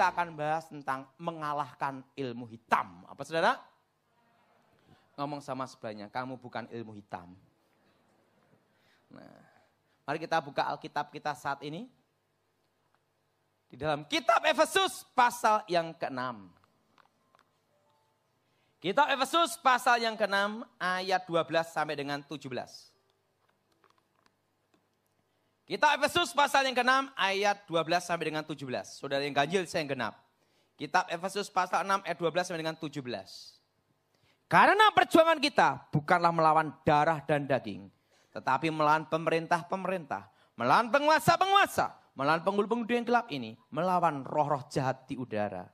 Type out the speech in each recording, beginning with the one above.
kita akan bahas tentang mengalahkan ilmu hitam. Apa saudara? Ngomong sama sebelahnya, kamu bukan ilmu hitam. Nah, mari kita buka Alkitab kita saat ini. Di dalam kitab Efesus pasal yang ke-6. Kitab Efesus pasal yang ke-6 ayat 12 sampai dengan 17. Kitab Efesus pasal yang ke-6 ayat 12 sampai dengan 17. Saudara yang ganjil saya yang genap. Kitab Efesus pasal 6 ayat 12 sampai dengan 17. Karena perjuangan kita bukanlah melawan darah dan daging. Tetapi melawan pemerintah-pemerintah. Melawan penguasa-penguasa. Melawan penghulu-penghulu yang gelap ini. Melawan roh-roh jahat di udara.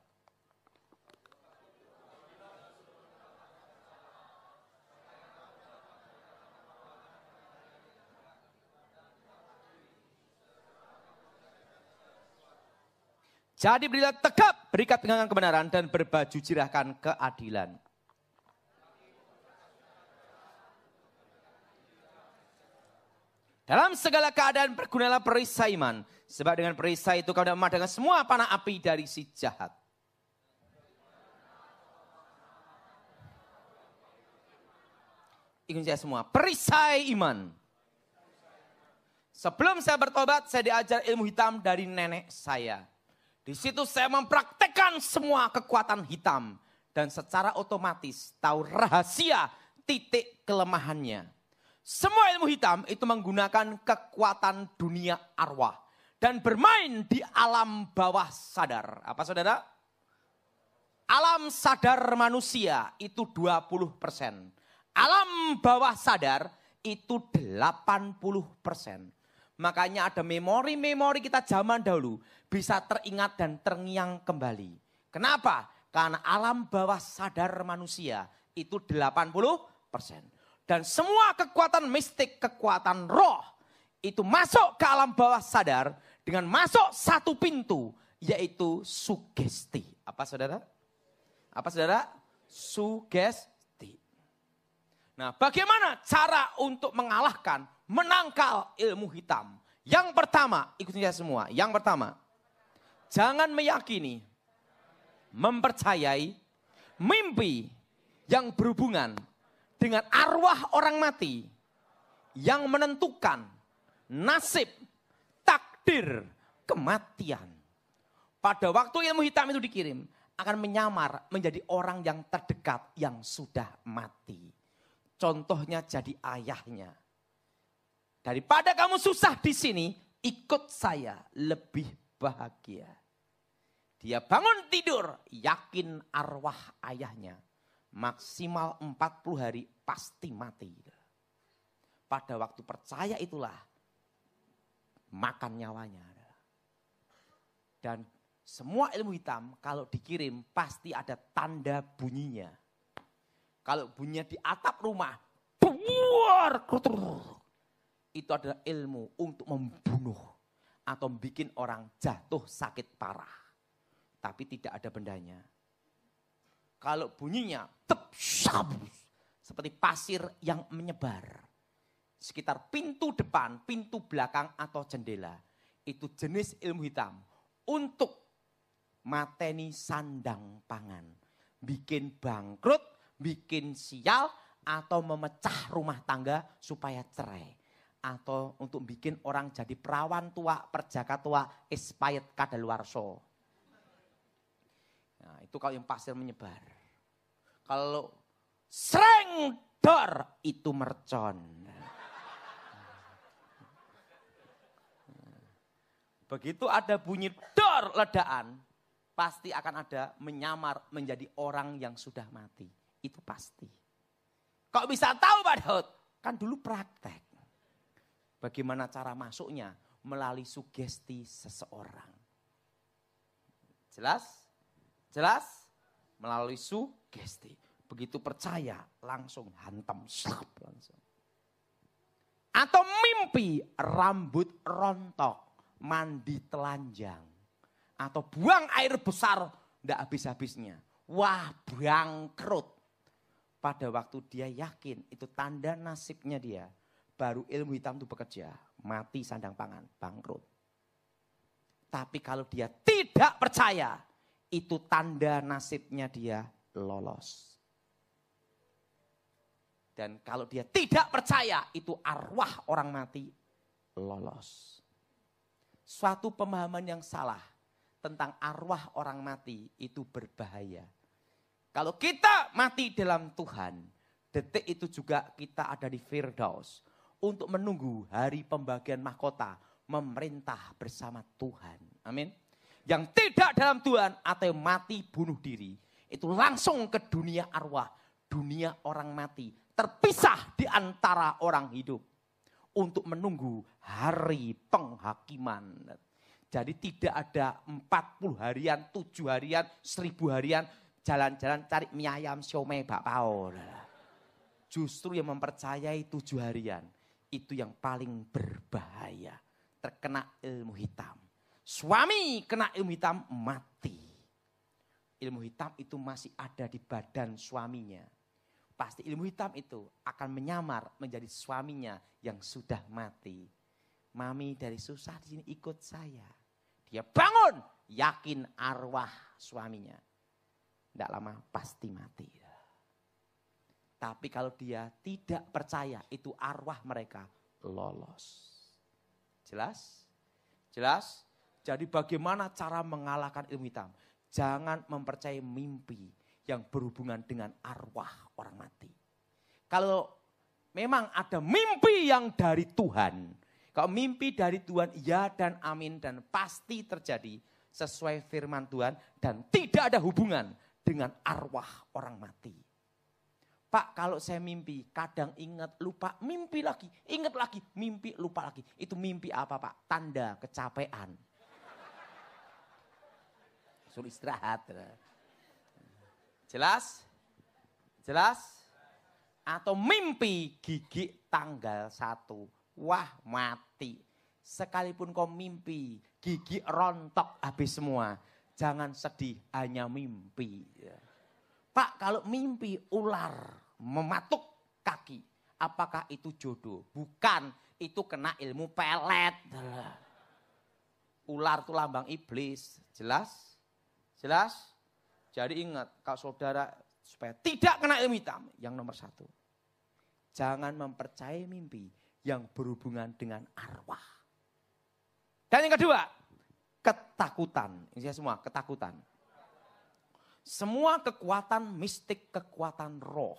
Jadi berilah tegap, berikat dengan kebenaran dan berbaju jirahkan keadilan. Dalam segala keadaan bergunalah perisai iman. Sebab dengan perisai itu kau dapat memadamkan semua panah api dari si jahat. Ikut saya semua. Perisai iman. Sebelum saya bertobat, saya diajar ilmu hitam dari nenek saya. Di situ saya mempraktekkan semua kekuatan hitam dan secara otomatis tahu rahasia titik kelemahannya. Semua ilmu hitam itu menggunakan kekuatan dunia arwah dan bermain di alam bawah sadar. Apa saudara? Alam sadar manusia itu 20%. Alam bawah sadar itu 80%. Makanya ada memori-memori kita zaman dahulu bisa teringat dan terngiang kembali. Kenapa? Karena alam bawah sadar manusia itu 80 persen. Dan semua kekuatan mistik, kekuatan roh itu masuk ke alam bawah sadar dengan masuk satu pintu yaitu sugesti. Apa saudara? Apa saudara? Sugesti. Nah bagaimana cara untuk mengalahkan menangkal ilmu hitam. Yang pertama, ikutin saya semua. Yang pertama, jangan meyakini, mempercayai mimpi yang berhubungan dengan arwah orang mati yang menentukan nasib, takdir, kematian. Pada waktu ilmu hitam itu dikirim, akan menyamar menjadi orang yang terdekat yang sudah mati. Contohnya jadi ayahnya Daripada kamu susah di sini, ikut saya lebih bahagia. Dia bangun tidur, yakin arwah ayahnya. Maksimal 40 hari pasti mati. Pada waktu percaya itulah makan nyawanya. Dan semua ilmu hitam kalau dikirim pasti ada tanda bunyinya. Kalau bunyinya di atap rumah, buar, itu adalah ilmu untuk membunuh atau bikin orang jatuh sakit parah. Tapi tidak ada bendanya. Kalau bunyinya tep sabus seperti pasir yang menyebar sekitar pintu depan, pintu belakang atau jendela. Itu jenis ilmu hitam untuk mateni sandang pangan. Bikin bangkrut, bikin sial, atau memecah rumah tangga supaya cerai atau untuk bikin orang jadi perawan tua, perjaka tua, expired kadaluarso. Nah, itu kalau yang pasir menyebar. Kalau sering dor itu mercon. Begitu ada bunyi dor ledaan, pasti akan ada menyamar menjadi orang yang sudah mati. Itu pasti. Kok bisa tahu Pak Daud? Kan dulu praktek. Bagaimana cara masuknya? Melalui sugesti seseorang. Jelas? Jelas? Melalui sugesti. Begitu percaya, langsung hantam. Slap, langsung. Atau mimpi rambut rontok, mandi telanjang. Atau buang air besar, tidak habis-habisnya. Wah bangkrut. Pada waktu dia yakin itu tanda nasibnya dia baru ilmu hitam itu bekerja. Mati sandang pangan, bangkrut. Tapi kalau dia tidak percaya, itu tanda nasibnya dia lolos. Dan kalau dia tidak percaya, itu arwah orang mati lolos. Suatu pemahaman yang salah tentang arwah orang mati itu berbahaya. Kalau kita mati dalam Tuhan, detik itu juga kita ada di Firdaus untuk menunggu hari pembagian mahkota memerintah bersama Tuhan. Amin. Yang tidak dalam Tuhan atau mati bunuh diri, itu langsung ke dunia arwah, dunia orang mati, terpisah di antara orang hidup untuk menunggu hari penghakiman. Jadi tidak ada 40 harian, 7 harian, 1000 harian jalan-jalan cari mie ayam siomay bakpao. Justru yang mempercayai tujuh harian itu yang paling berbahaya terkena ilmu hitam. Suami kena ilmu hitam mati. Ilmu hitam itu masih ada di badan suaminya. Pasti ilmu hitam itu akan menyamar menjadi suaminya yang sudah mati. Mami dari susah di sini ikut saya. Dia bangun, yakin arwah suaminya. Tidak lama pasti mati. Tapi kalau dia tidak percaya, itu arwah mereka lolos. Jelas? Jelas? Jadi bagaimana cara mengalahkan ilmu hitam? Jangan mempercayai mimpi yang berhubungan dengan arwah orang mati. Kalau memang ada mimpi yang dari Tuhan, kalau mimpi dari Tuhan ya dan amin dan pasti terjadi sesuai firman Tuhan dan tidak ada hubungan dengan arwah orang mati. Pak kalau saya mimpi kadang ingat lupa mimpi lagi. Ingat lagi mimpi lupa lagi. Itu mimpi apa pak? Tanda kecapean. Suruh istirahat. Jelas? Jelas? Atau mimpi gigi tanggal satu. Wah mati. Sekalipun kau mimpi gigi rontok habis semua. Jangan sedih hanya mimpi. Pak kalau mimpi ular mematuk kaki. Apakah itu jodoh? Bukan. Itu kena ilmu pelet. Ular itu lambang iblis. Jelas? Jelas? Jadi ingat, kalau saudara supaya tidak kena ilmu hitam. Yang nomor satu. Jangan mempercayai mimpi yang berhubungan dengan arwah. Dan yang kedua, ketakutan. Ini semua, ketakutan. Semua kekuatan mistik, kekuatan roh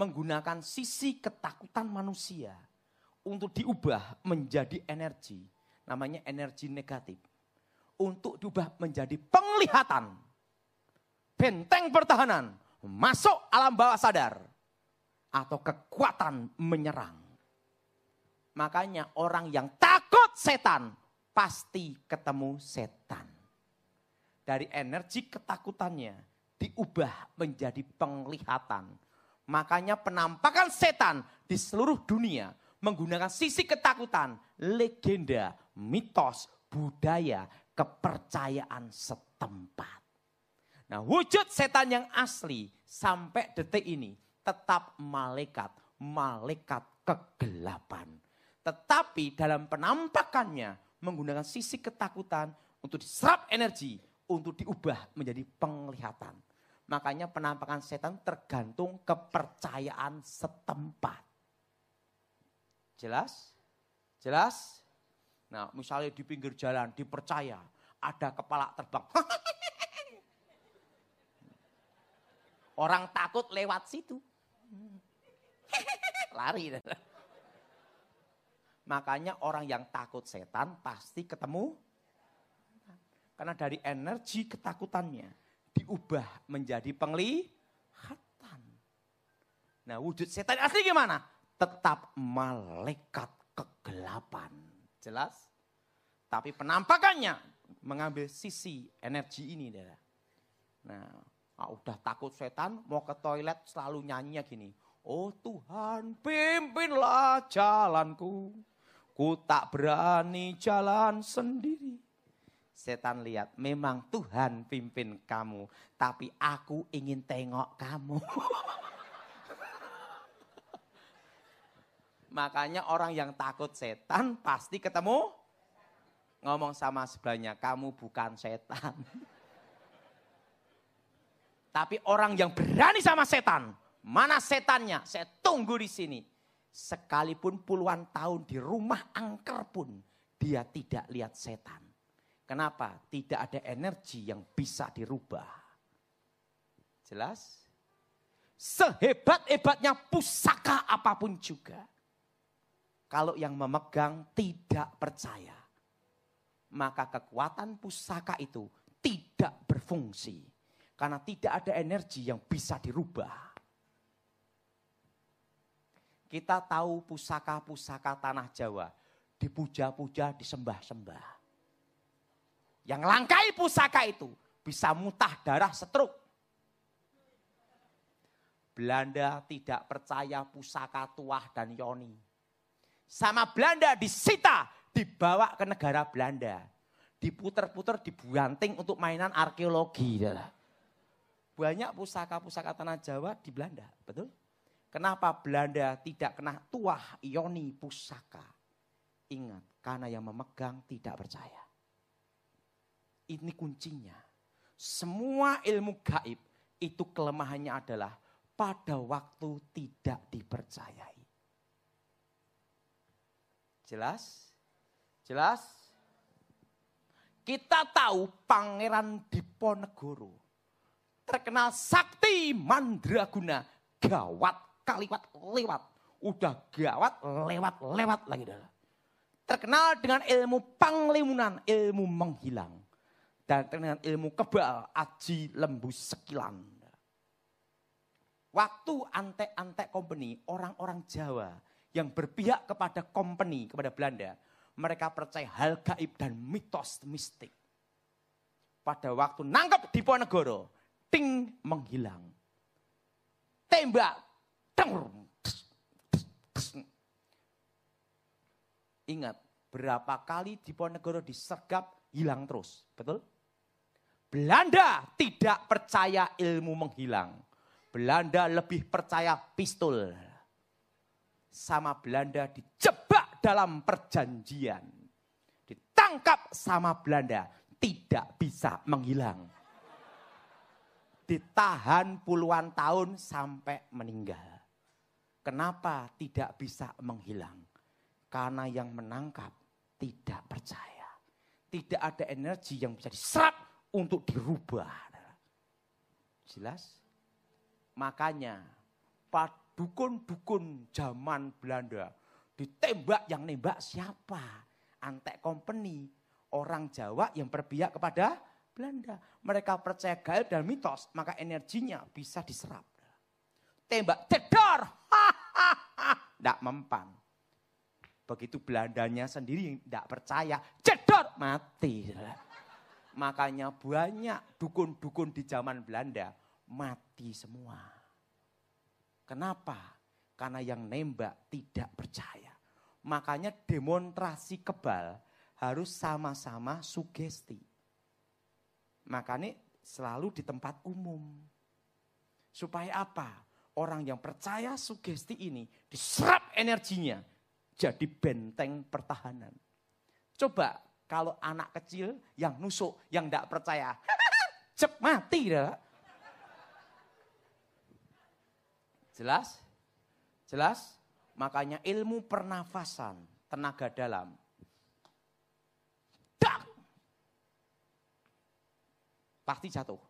menggunakan sisi ketakutan manusia untuk diubah menjadi energi, namanya energi negatif. Untuk diubah menjadi penglihatan, benteng pertahanan, masuk alam bawah sadar, atau kekuatan menyerang. Makanya orang yang takut setan pasti ketemu setan dari energi ketakutannya diubah menjadi penglihatan. Makanya penampakan setan di seluruh dunia menggunakan sisi ketakutan, legenda, mitos, budaya, kepercayaan setempat. Nah wujud setan yang asli sampai detik ini tetap malaikat, malaikat kegelapan. Tetapi dalam penampakannya menggunakan sisi ketakutan untuk diserap energi untuk diubah menjadi penglihatan. Makanya penampakan setan tergantung kepercayaan setempat. Jelas? Jelas? Nah, misalnya di pinggir jalan dipercaya ada kepala terbang. Orang takut lewat situ. Lari. Makanya orang yang takut setan pasti ketemu karena dari energi ketakutannya diubah menjadi penglihatan. Nah wujud setan asli gimana? Tetap malaikat kegelapan. Jelas? Tapi penampakannya mengambil sisi energi ini. Nah, ah, udah takut setan, mau ke toilet selalu nyanyinya gini. Oh Tuhan pimpinlah jalanku, ku tak berani jalan sendiri. Setan lihat, memang Tuhan pimpin kamu, tapi aku ingin tengok kamu. Makanya orang yang takut setan pasti ketemu. ngomong sama sebelahnya, kamu bukan setan. Tapi orang yang berani sama setan, mana setannya? Saya tunggu di sini. Sekalipun puluhan tahun di rumah angker pun, dia tidak lihat setan. Kenapa? Tidak ada energi yang bisa dirubah. Jelas? Sehebat-hebatnya pusaka apa pun juga. Kalau yang memegang tidak percaya, maka kekuatan pusaka itu tidak berfungsi. Karena tidak ada energi yang bisa dirubah. Kita tahu pusaka-pusaka tanah Jawa dipuja-puja, disembah-sembah. Yang langkai pusaka itu bisa mutah darah setruk. Belanda tidak percaya pusaka tuah dan yoni. Sama Belanda disita, dibawa ke negara Belanda. Diputer-puter, dibuanting untuk mainan arkeologi. Banyak pusaka-pusaka tanah Jawa di Belanda, betul? Kenapa Belanda tidak kena tuah yoni pusaka? Ingat, karena yang memegang tidak percaya. Ini kuncinya. Semua ilmu gaib itu kelemahannya adalah pada waktu tidak dipercayai. Jelas? Jelas? Kita tahu Pangeran Diponegoro terkenal sakti mandraguna, gawat kaliwat lewat. Udah gawat lewat lewat lagi dah. Terkenal dengan ilmu panglimunan, ilmu menghilang. Dan dengan ilmu kebal, aji lembu sekilan. Waktu antek-antek company, orang-orang Jawa yang berpihak kepada company, kepada Belanda, mereka percaya hal gaib dan mitos mistik. Pada waktu nangkep di Ponegoro, ting menghilang. Tembak, Ingat, berapa kali di Ponegoro disergap, hilang terus. Betul? Belanda tidak percaya ilmu menghilang. Belanda lebih percaya pistol. Sama Belanda dijebak dalam perjanjian. Ditangkap sama Belanda, tidak bisa menghilang. Ditahan puluhan tahun sampai meninggal. Kenapa tidak bisa menghilang? Karena yang menangkap tidak percaya. Tidak ada energi yang bisa diserap untuk dirubah. Jelas? Makanya dukun-dukun zaman Belanda ditembak yang nembak siapa? Antek company, orang Jawa yang berpihak kepada Belanda. Mereka percaya gaib dan mitos, maka energinya bisa diserap. Tembak cedor, tidak mempan. Begitu Belandanya sendiri tidak percaya, cedot mati. Makanya banyak dukun-dukun di zaman Belanda mati semua. Kenapa? Karena yang nembak tidak percaya. Makanya demonstrasi kebal harus sama-sama sugesti. Makanya selalu di tempat umum. Supaya apa? Orang yang percaya sugesti ini diserap energinya jadi benteng pertahanan. Coba kalau anak kecil yang nusuk, yang tidak percaya, cep mati dah. Jelas? Jelas? Makanya ilmu pernafasan, tenaga dalam. Dak! Pasti jatuh.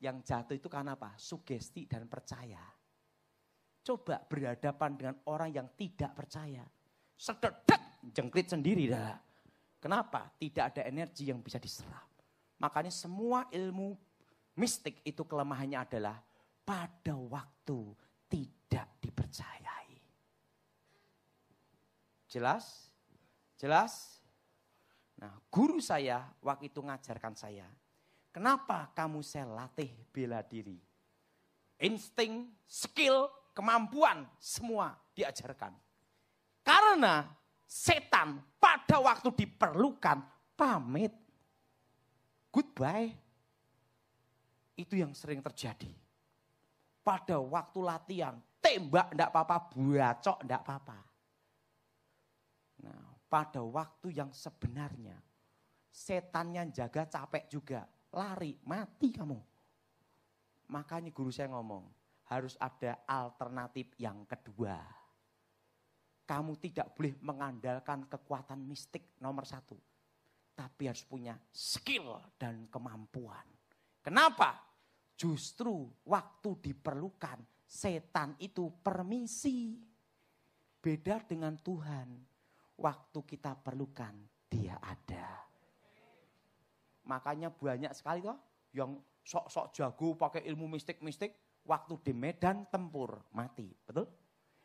Yang jatuh itu karena apa? Sugesti dan percaya. Coba berhadapan dengan orang yang tidak percaya. Sededek, jengkrit sendiri dah. Kenapa? Tidak ada energi yang bisa diserap. Makanya semua ilmu mistik itu kelemahannya adalah pada waktu tidak dipercayai. Jelas? Jelas? Nah, guru saya waktu itu ngajarkan saya, kenapa kamu saya latih bela diri? Insting, skill, kemampuan, semua diajarkan. Karena setan pada waktu diperlukan pamit. Goodbye. Itu yang sering terjadi. Pada waktu latihan, tembak enggak apa-apa, bacok enggak apa-apa. Nah, pada waktu yang sebenarnya setannya jaga capek juga. Lari, mati kamu. Makanya guru saya ngomong, harus ada alternatif yang kedua. Kamu tidak boleh mengandalkan kekuatan mistik nomor satu. Tapi harus punya skill dan kemampuan. Kenapa? Justru waktu diperlukan setan itu permisi. Beda dengan Tuhan. Waktu kita perlukan dia ada. Makanya banyak sekali toh yang sok-sok jago pakai ilmu mistik-mistik waktu di medan tempur mati, betul?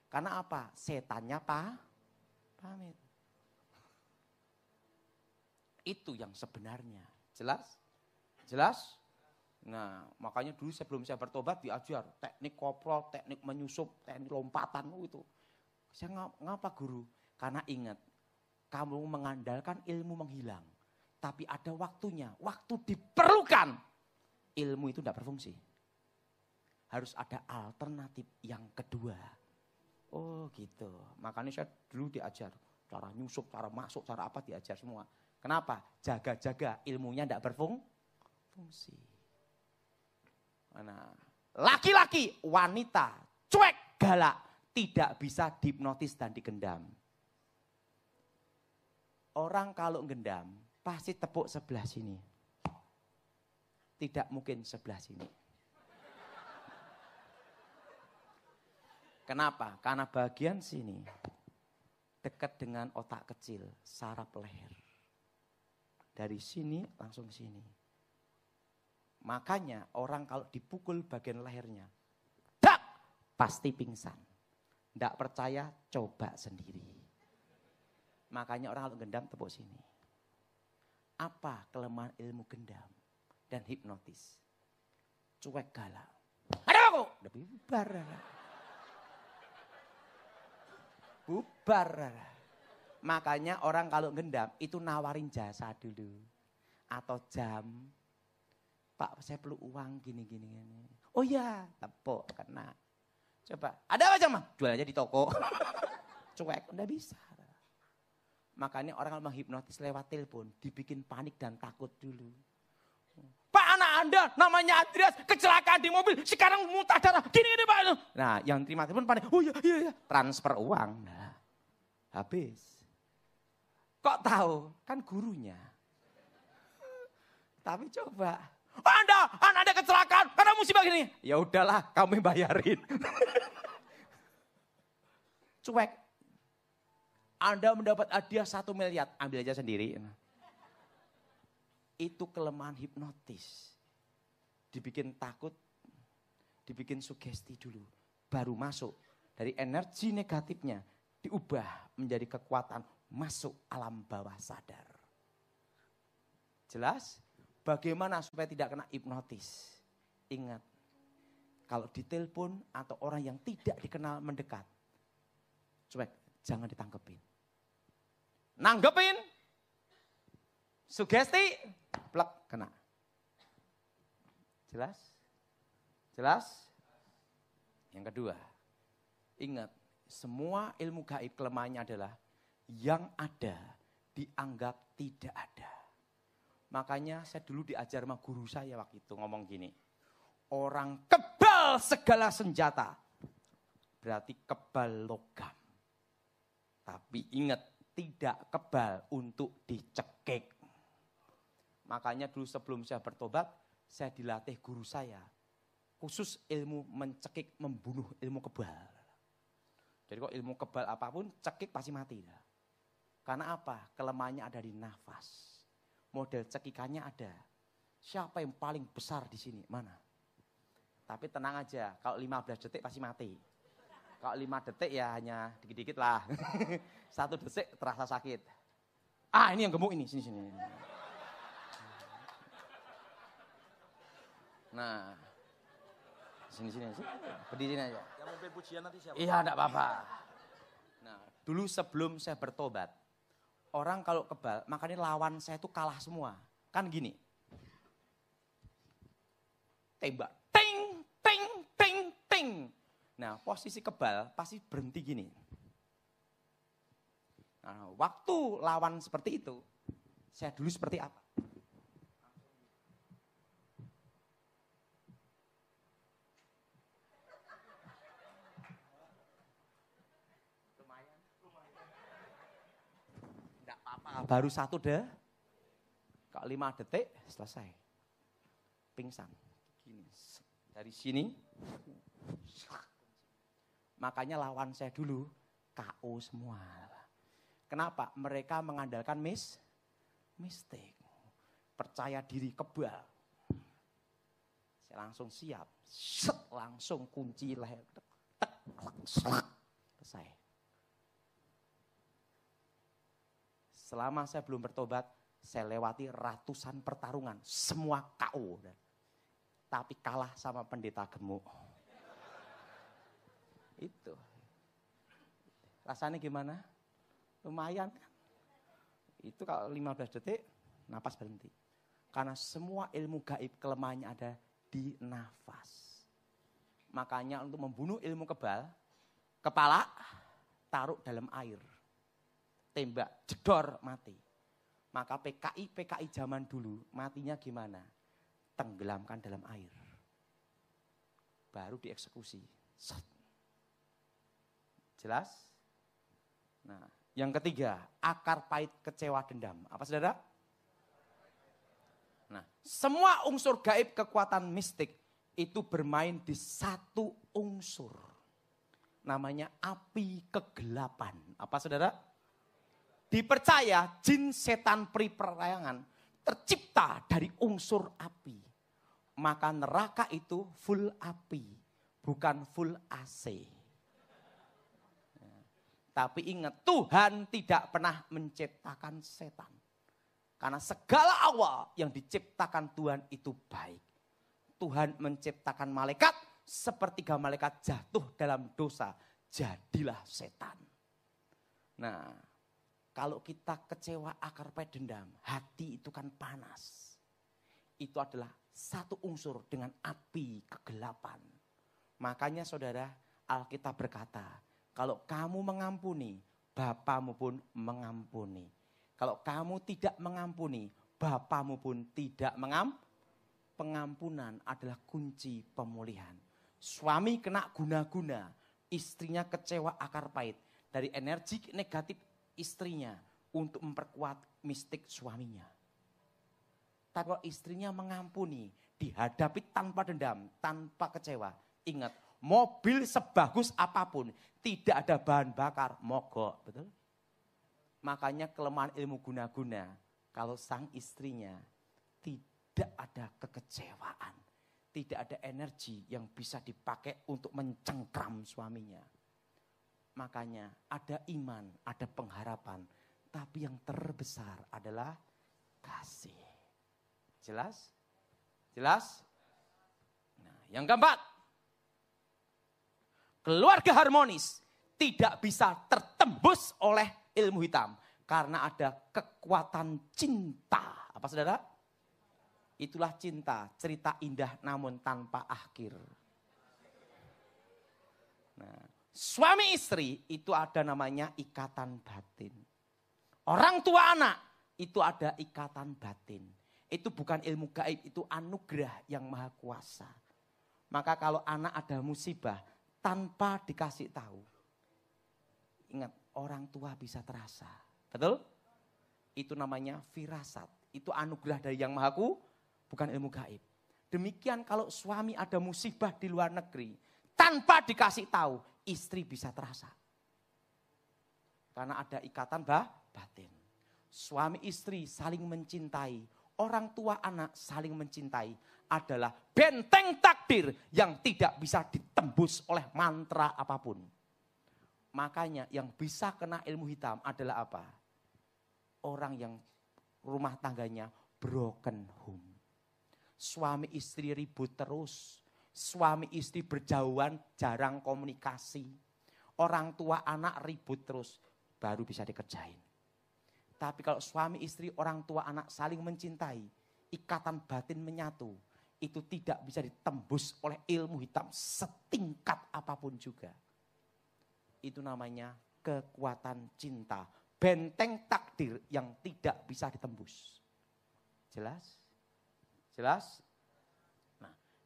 Karena apa? Setannya apa? Pamit. Itu yang sebenarnya. Jelas? Jelas? Nah, makanya dulu sebelum saya bertobat diajar teknik koprol, teknik menyusup, teknik lompatan itu. Saya ngapa guru? Karena ingat, kamu mengandalkan ilmu menghilang. Tapi ada waktunya, waktu diperlukan. Ilmu itu tidak berfungsi. Harus ada alternatif yang kedua. Oh gitu. Makanya saya dulu diajar. Cara nyusup, cara masuk, cara apa diajar semua. Kenapa? Jaga-jaga ilmunya tidak berfungsi. Mana? Laki-laki, wanita, cuek, galak. Tidak bisa dihipnotis dan digendam. Orang kalau gendam, pasti tepuk sebelah sini. Tidak mungkin sebelah sini. Kenapa? Karena bagian sini dekat dengan otak kecil, saraf leher. Dari sini langsung sini. Makanya orang kalau dipukul bagian lehernya, dak, pasti pingsan. Tidak percaya, coba sendiri. Makanya orang kalau gendam tepuk sini. Apa kelemahan ilmu gendam dan hipnotis? Cuek galak. Ada aku? Udah bubar bubar. Makanya orang kalau gendam itu nawarin jasa dulu. Atau jam. Pak saya perlu uang gini gini gini. Oh iya, tepuk kena. Coba, ada apa jam? Jual aja di toko. Cuek, udah bisa. Makanya orang kalau menghipnotis lewat telepon dibikin panik dan takut dulu. Anda namanya Andreas kecelakaan di mobil sekarang muntah darah gini gini pak. Nah yang terima telepon panik. Oh iya iya iya transfer uang. Nah, habis. Kok tahu? Kan gurunya. Tapi coba, anda, anak Anda kecelakaan karena musibah gini. Ya udahlah, kamu bayarin. Cuek. Anda mendapat hadiah satu miliar, ambil aja sendiri. Itu kelemahan hipnotis. Dibikin takut, dibikin sugesti dulu. Baru masuk dari energi negatifnya diubah menjadi kekuatan masuk alam bawah sadar. Jelas? Bagaimana supaya tidak kena hipnotis? Ingat, kalau ditelepon atau orang yang tidak dikenal mendekat, cuek, jangan ditangkepin. Nanggepin, sugesti, plek, kena. Jelas? Jelas? Yang kedua, ingat, semua ilmu gaib kelemahannya adalah yang ada dianggap tidak ada. Makanya saya dulu diajar sama guru saya waktu itu ngomong gini. Orang kebal segala senjata. Berarti kebal logam. Tapi ingat, tidak kebal untuk dicekik. Makanya dulu sebelum saya bertobat, saya dilatih guru saya. Khusus ilmu mencekik, membunuh ilmu kebal. Jadi kok ilmu kebal apa pun cekik pasti mati. Karena apa? Kelemahannya ada di nafas. Model cekikannya ada. Siapa yang paling besar di sini? Mana? Tapi tenang aja, kalau 15 detik pasti mati. Kalau 5 detik ya hanya dikit-dikit lah. Satu detik terasa sakit. Ah ini yang gemuk ini, sini Nah, Sini sini sini. Berdiri sini aja. Yang mau pujian nanti siapa? Iya, enggak apa-apa. Nah, dulu sebelum saya bertobat, orang kalau kebal, makanya lawan saya itu kalah semua. Kan gini. Tembak. Ting, ting, ting, ting. Nah, posisi kebal pasti berhenti gini. Nah, waktu lawan seperti itu, saya dulu seperti apa. Tidak apa-apa, baru satu deh. Kalau lima detik selesai. Pingsan. Gini. Dari sini. Makanya lawan saya dulu KO semua. Kenapa? Mereka mengandalkan mis, mistik. Percaya diri kebal. Saya langsung siap. Set, langsung kunci leher. Tek, selesai. Selama saya belum bertobat, saya lewati ratusan pertarungan. Semua KO. Tapi kalah sama pendeta gemuk. Itu. Rasanya gimana? Lumayan kan? Itu kalau 15 detik, napas berhenti. Karena semua ilmu gaib kelemahannya ada di nafas. Makanya untuk membunuh ilmu kebal, kepala taruh dalam air. Tembak, jedor, mati. Maka PKI, PKI zaman dulu matinya gimana? Tenggelamkan dalam air. Baru dieksekusi. Jelas? Nah, yang ketiga, akar pahit kecewa dendam. Apa saudara? Nah, semua unsur gaib kekuatan mistik itu bermain di satu unsur. Namanya api kegelapan. Apa saudara? Dipercaya jin setan peri perayangan tercipta dari unsur api. Maka neraka itu full api, bukan full AC. Tapi ingat, Tuhan tidak pernah menciptakan setan. Karena segala awal yang diciptakan Tuhan itu baik. Tuhan menciptakan malaikat, sepertiga malaikat jatuh dalam dosa, jadilah setan. Nah, kalau kita kecewa akar pai dendam, hati itu kan panas. Itu adalah satu unsur dengan api kegelapan. Makanya saudara, Alkitab berkata, kalau kamu mengampuni, Bapamu pun mengampuni. Kalau kamu tidak mengampuni, Bapamu pun tidak mengampuni. Pengampunan adalah kunci pemulihan. Suami kena guna-guna, istrinya kecewa akar pahit. Dari energi negatif istrinya untuk memperkuat mistik suaminya. Tapi kalau istrinya mengampuni, dihadapi tanpa dendam, tanpa kecewa. Ingat, mobil sebagus apa pun, tidak ada bahan bakar, mogok, betul? Makanya kelemahan ilmu guna-guna, kalau sang istrinya tidak ada kekecewaan, tidak ada energi yang bisa dipakai untuk mencengkram suaminya. Makanya ada iman, ada pengharapan, tapi yang terbesar adalah kasih. Jelas? Jelas? Nah, yang keempat, keluarga harmonis tidak bisa tertembus oleh ilmu hitam karena ada kekuatan cinta. Apa saudara? Itulah cinta, cerita indah namun tanpa akhir. Nah, suami istri itu ada namanya ikatan batin. Orang tua anak itu ada ikatan batin. Itu bukan ilmu gaib, itu anugerah yang maha kuasa. Maka kalau anak ada musibah, tanpa dikasih tahu. Ingat, orang tua bisa terasa. Betul? Itu namanya firasat. Itu anugerah dari yang mahaku, bukan ilmu gaib. Demikian kalau suami ada musibah di luar negeri, tanpa dikasih tahu, istri bisa terasa. Karena ada ikatan bah, batin. Suami istri saling mencintai, orang tua anak saling mencintai adalah benteng takdir yang tidak bisa ditembus oleh mantra apa pun. Makanya yang bisa kena ilmu hitam adalah apa? Orang yang rumah tangganya broken home. Suami istri ribut terus. Suami istri berjauhan, jarang komunikasi. Orang tua anak ribut terus, baru bisa dikerjain. Tapi kalau suami istri, orang tua anak saling mencintai, ikatan batin menyatu, itu tidak bisa ditembus oleh ilmu hitam setingkat apa pun juga. Itu namanya kekuatan cinta, benteng takdir yang tidak bisa ditembus. Jelas? Jelas?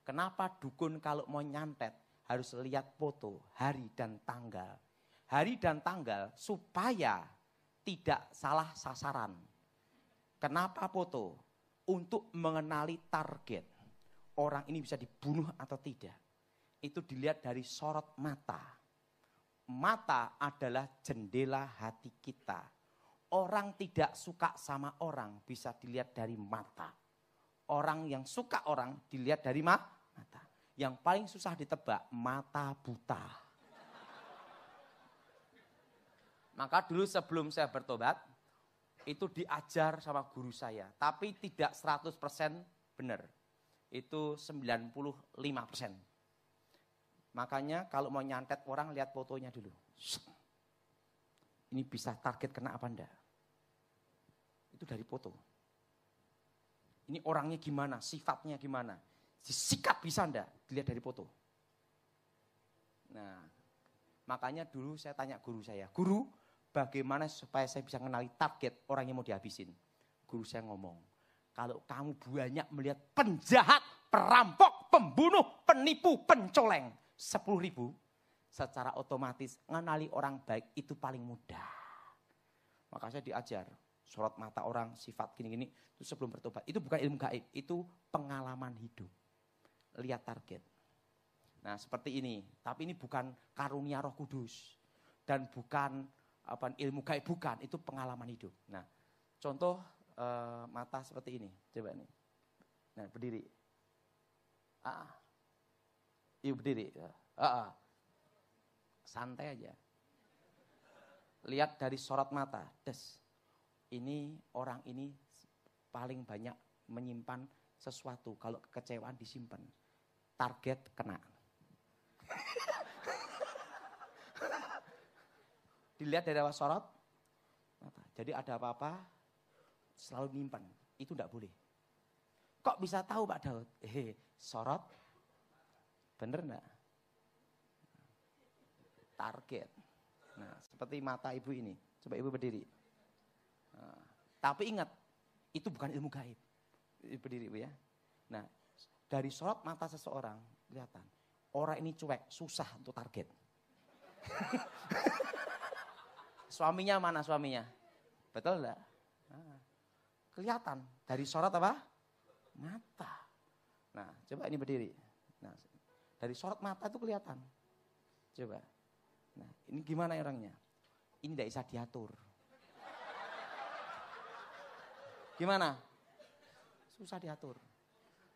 Kenapa dukun kalau mau nyantet harus lihat foto hari dan tanggal? Hari dan tanggal supaya tidak salah sasaran. Kenapa foto? Untuk mengenali target. Orang ini bisa dibunuh atau tidak. Itu dilihat dari sorot mata. Mata adalah jendela hati kita. Orang tidak suka sama orang bisa dilihat dari mata. Orang yang suka orang dilihat dari ma mata. Yang paling susah ditebak, mata buta. Maka dulu sebelum saya bertobat, itu diajar sama guru saya. Tapi tidak 100% benar. Itu 95%. Makanya kalau mau nyantet orang lihat fotonya dulu. Ini bisa target kena apa enggak? Itu dari foto. Ini orangnya gimana, sifatnya gimana. Sikap bisa enggak? Dilihat dari foto. Nah, makanya dulu saya tanya guru saya, guru bagaimana supaya saya bisa mengenali target orang yang mau dihabisin. Guru saya ngomong, kalau kamu banyak melihat penjahat, perampok, pembunuh, penipu, pencoleng, 10 ribu, secara otomatis mengenali orang baik itu paling mudah. Maka saya diajar, sorot mata orang, sifat gini-gini, itu sebelum bertobat. Itu bukan ilmu gaib, itu pengalaman hidup. Lihat target. Nah seperti ini, tapi ini bukan karunia roh kudus. Dan bukan apa ilmu gaib bukan, itu pengalaman hidup. Nah, contoh e, mata seperti ini, coba nih. Nah, berdiri. Ah. Iya berdiri. Ah, ah. Santai aja. Lihat dari sorot mata, des. Ini orang ini paling banyak menyimpan sesuatu. Kalau kekecewaan disimpan. Target kena. Dilihat dari awal sorot. Jadi ada apa-apa selalu nyimpan. Itu tidak boleh. Kok bisa tahu Pak Daud? Eh, sorot. Bener enggak? Target. Nah, seperti mata ibu ini. Coba ibu berdiri. Tapi ingat, itu bukan ilmu gaib. Berdiri ya. Nah, dari sorot mata seseorang, kelihatan. Orang ini cuek, susah untuk target. Suaminya mana suaminya? Betul enggak? Nah, kelihatan dari sorot apa? Mata. Nah, coba ini berdiri. Nah, dari sorot mata itu kelihatan. Coba. Nah, ini gimana orangnya? Ini tidak bisa diatur. Gimana? Susah diatur.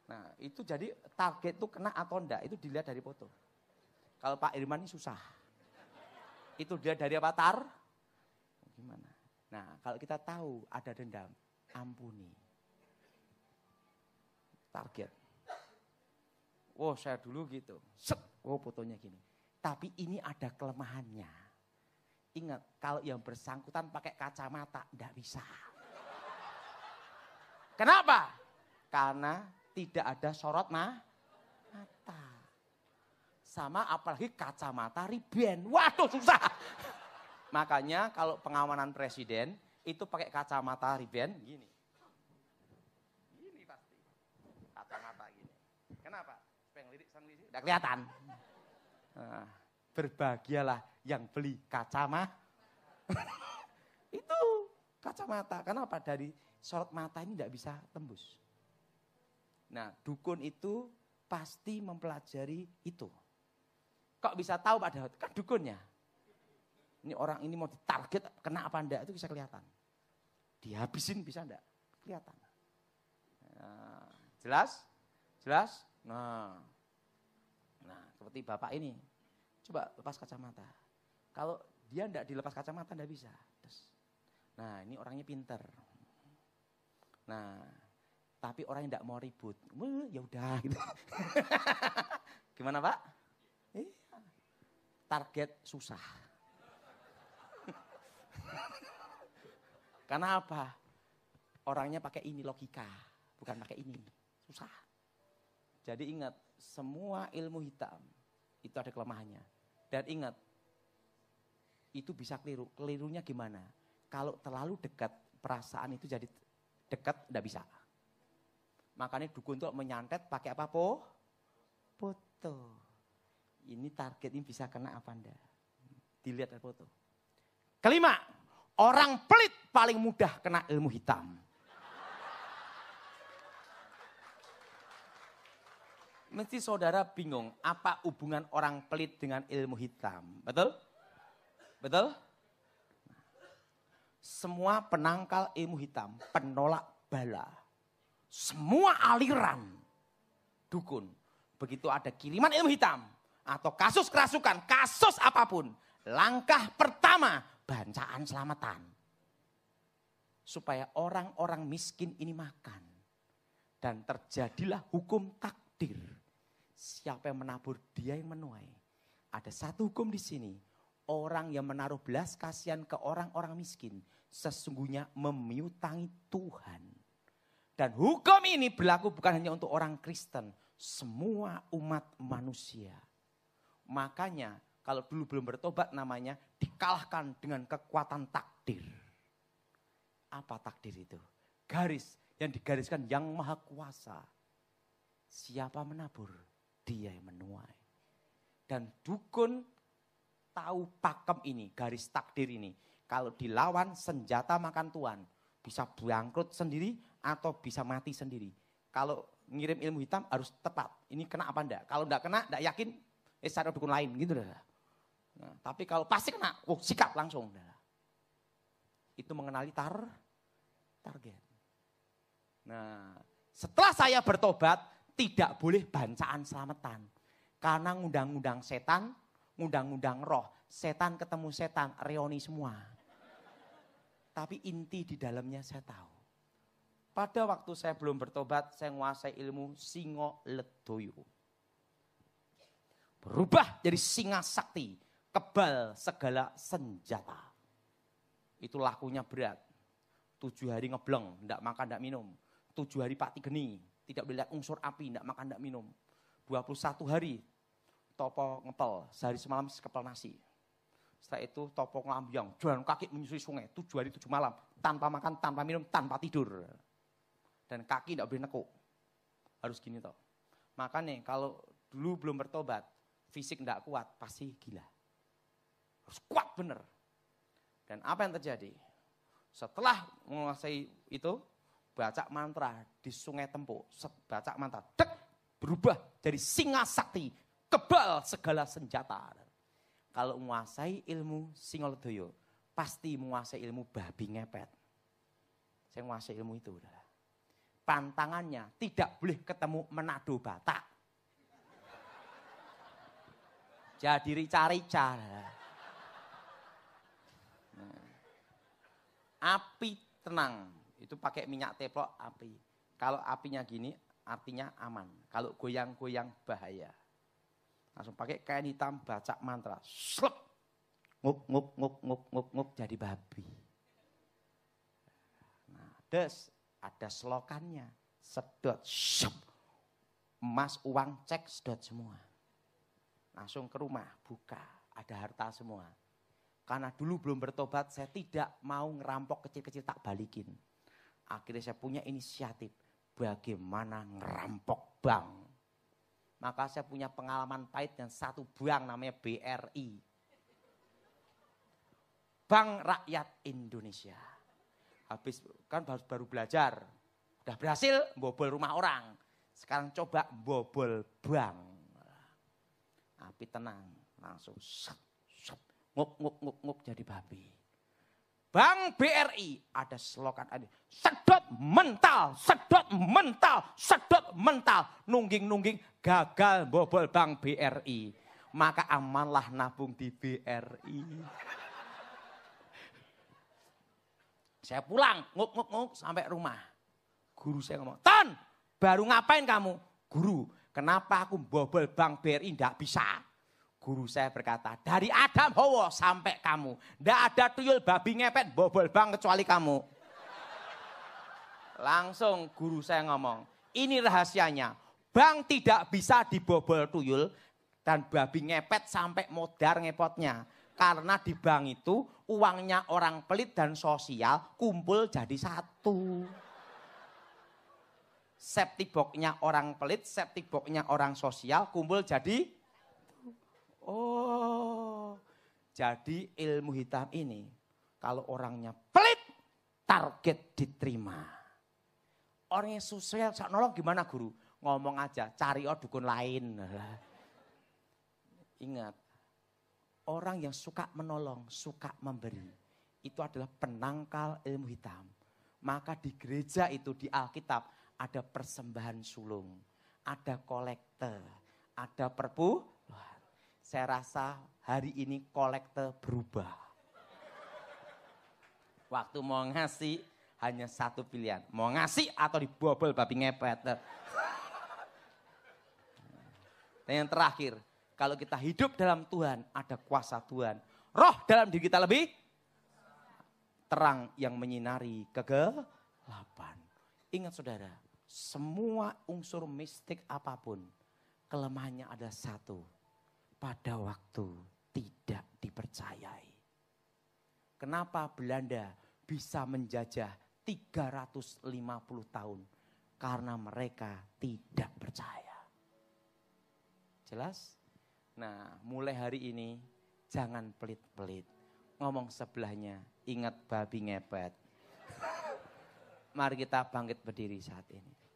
Nah, itu jadi target itu kena atau enggak, itu dilihat dari foto. Kalau Pak Irman ini susah. Itu dia dari apa? Tar, Gimana? Nah, kalau kita tahu ada dendam, ampuni. Target. Oh, saya dulu gitu. Set, oh fotonya gini. Tapi ini ada kelemahannya. Ingat, kalau yang bersangkutan pakai kacamata, tidak bisa. Kenapa? Karena tidak ada sorot mah mata. Sama apalagi kacamata riben. Waduh susah. Makanya kalau pengamanan presiden itu pakai kacamata riben gini. Gini pasti. Kacamata gini. Kenapa? Supaya sang lirik kelihatan. Nah, berbahagialah yang beli kacamata. itu kacamata. Kenapa? Dari sorot mata ini tidak bisa tembus. Nah, dukun itu pasti mempelajari itu. Kok bisa tahu Pak Daud? Kan dukunnya ini orang ini mau ditarget kena apa enggak itu bisa kelihatan. Dihabisin bisa enggak? Kelihatan. Nah, jelas? Jelas? Nah. Nah, seperti Bapak ini. Coba lepas kacamata. Kalau dia enggak dilepas kacamata enggak bisa. Nah, ini orangnya pinter. Nah, tapi orang yang enggak mau ribut. Ya udah gitu. Gimana, Pak? Iya. Target susah. Karena apa? Orangnya pakai ini logika, bukan pakai ini. Susah. Jadi ingat, semua ilmu hitam itu ada kelemahannya. Dan ingat, itu bisa keliru. Kelirunya gimana? Kalau terlalu dekat, perasaan itu jadi dekat, tidak bisa. Makanya dukun tuh menyantet pakai apa po? Foto. Ini target ini bisa kena apa enggak? Dilihat dari foto. Kelima, orang pelit paling mudah kena ilmu hitam. Mesti saudara bingung, apa hubungan orang pelit dengan ilmu hitam? Betul? Betul? Semua penangkal ilmu hitam, penolak bala. Semua aliran dukun. Begitu ada kiriman ilmu hitam atau kasus kerasukan, kasus apa pun. Langkah pertama, bancaan selamatan. Supaya orang-orang miskin ini makan. Dan terjadilah hukum takdir Siapa yang menabur, dia yang menuai. Ada satu hukum di sini. Orang yang menaruh belas kasihan ke orang-orang miskin, sesungguhnya memiutangi Tuhan. Dan hukum ini berlaku bukan hanya untuk orang Kristen, semua umat manusia. Makanya kalau dulu belum bertobat namanya dikalahkan dengan kekuatan takdir. Apa takdir itu? Garis yang digariskan yang maha kuasa. Siapa menabur? dia yang menuai. Dan dukun tahu pakem ini, garis takdir ini. Kalau dilawan senjata makan tuan, bisa bangkrut sendiri atau bisa mati sendiri. Kalau ngirim ilmu hitam harus tepat. Ini kena apa enggak? Kalau enggak kena, enggak yakin, eh cari dukun lain gitu dah. Nah, tapi kalau pasti kena, oh sikap langsung. Itu mengenali tar target. Nah, setelah saya bertobat, tidak boleh bancaan selamatan. Karena ngundang-ngundang setan, ngundang-ngundang roh. Setan ketemu setan, reoni semua. Tapi inti di dalamnya saya tahu. Pada waktu saya belum bertobat, saya menguasai ilmu singo ledoyo. Berubah jadi singa sakti, kebal segala senjata. Itu lakunya berat. Tujuh hari ngebleng, tidak makan, tidak minum. Tujuh hari pati geni, tidak boleh unsur api, tidak makan, tidak minum. 21 hari topo ngepel, sehari semalam sekepel nasi. Setelah itu topo ngelambiang, jalan kaki menyusui sungai, tujuh hari tujuh malam, tanpa makan, tanpa minum, tanpa tidur. Dan kaki tidak boleh nekuk. Harus gini toh. Makanya kalau dulu belum bertobat, fisik tidak kuat, pasti gila. Harus kuat bener. Dan apa yang terjadi? Setelah menguasai itu, baca mantra di sungai Tempo, baca mantra, dek, berubah jadi singa sakti, kebal segala senjata. Kalau menguasai ilmu singolodoyo, pasti menguasai ilmu babi ngepet. Saya menguasai ilmu itu. Udah. Pantangannya tidak boleh ketemu menado batak. Jadi rica-rica. Nah. Api tenang, itu pakai minyak teplok api. Kalau apinya gini artinya aman. Kalau goyang-goyang bahaya. Langsung pakai kain hitam baca mantra. Slep. Nguk, nguk, nguk, nguk, nguk, nguk jadi babi. Nah, des, ada selokannya. Sedot, syup. Emas, uang, cek, sedot semua. Langsung ke rumah, buka. Ada harta semua. Karena dulu belum bertobat, saya tidak mau ngerampok kecil-kecil tak balikin. Akhirnya saya punya inisiatif bagaimana ngerampok bank. Maka saya punya pengalaman pahit dan satu bank namanya BRI. Bank Rakyat Indonesia. Habis kan baru, baru belajar, udah berhasil bobol rumah orang. Sekarang coba bobol bank. Api tenang, langsung nguk nguk nguk nguk jadi babi. Bank BRI ada slogan ada sedot mental, sedot mental, sedot mental, nungging-nungging gagal bobol Bank BRI. Maka amanlah nabung di BRI. Saya pulang, nguk nguk nguk sampai rumah. Guru saya ngomong, "Ton, baru ngapain kamu?" "Guru, kenapa aku bobol Bank BRI tidak bisa?" Guru saya berkata, dari Adam Hawa sampai kamu. Tidak ada tuyul babi ngepet bobol bang kecuali kamu. Langsung guru saya ngomong, ini rahasianya. Bang tidak bisa dibobol tuyul dan babi ngepet sampai modar ngepotnya. Karena di bank itu uangnya orang pelit dan sosial kumpul jadi satu. Septic box-nya orang pelit, septic box-nya orang sosial kumpul jadi Oh. Jadi ilmu hitam ini kalau orangnya pelit target diterima. Orang yang sosial sak nolong gimana guru? Ngomong aja, cari oh dukun lain. Ingat, orang yang suka menolong, suka memberi, itu adalah penangkal ilmu hitam. Maka di gereja itu di Alkitab ada persembahan sulung, ada kolekte, ada perpu. Saya rasa hari ini kolekte berubah. Waktu mau ngasih hanya satu pilihan, mau ngasih atau dibobol babi ngepet. Dan yang terakhir, kalau kita hidup dalam Tuhan, ada kuasa Tuhan. Roh dalam diri kita lebih terang yang menyinari kegelapan. Ingat saudara, semua unsur mistik apa pun, kelemahannya ada satu. Pada waktu tidak dipercayai. Kenapa Belanda bisa menjajah 350 tahun? Karena mereka tidak percaya. Jelas? Nah, mulai hari ini jangan pelit-pelit. Ngomong sebelahnya, ingat babi ngepet. Mari kita bangkit berdiri saat ini.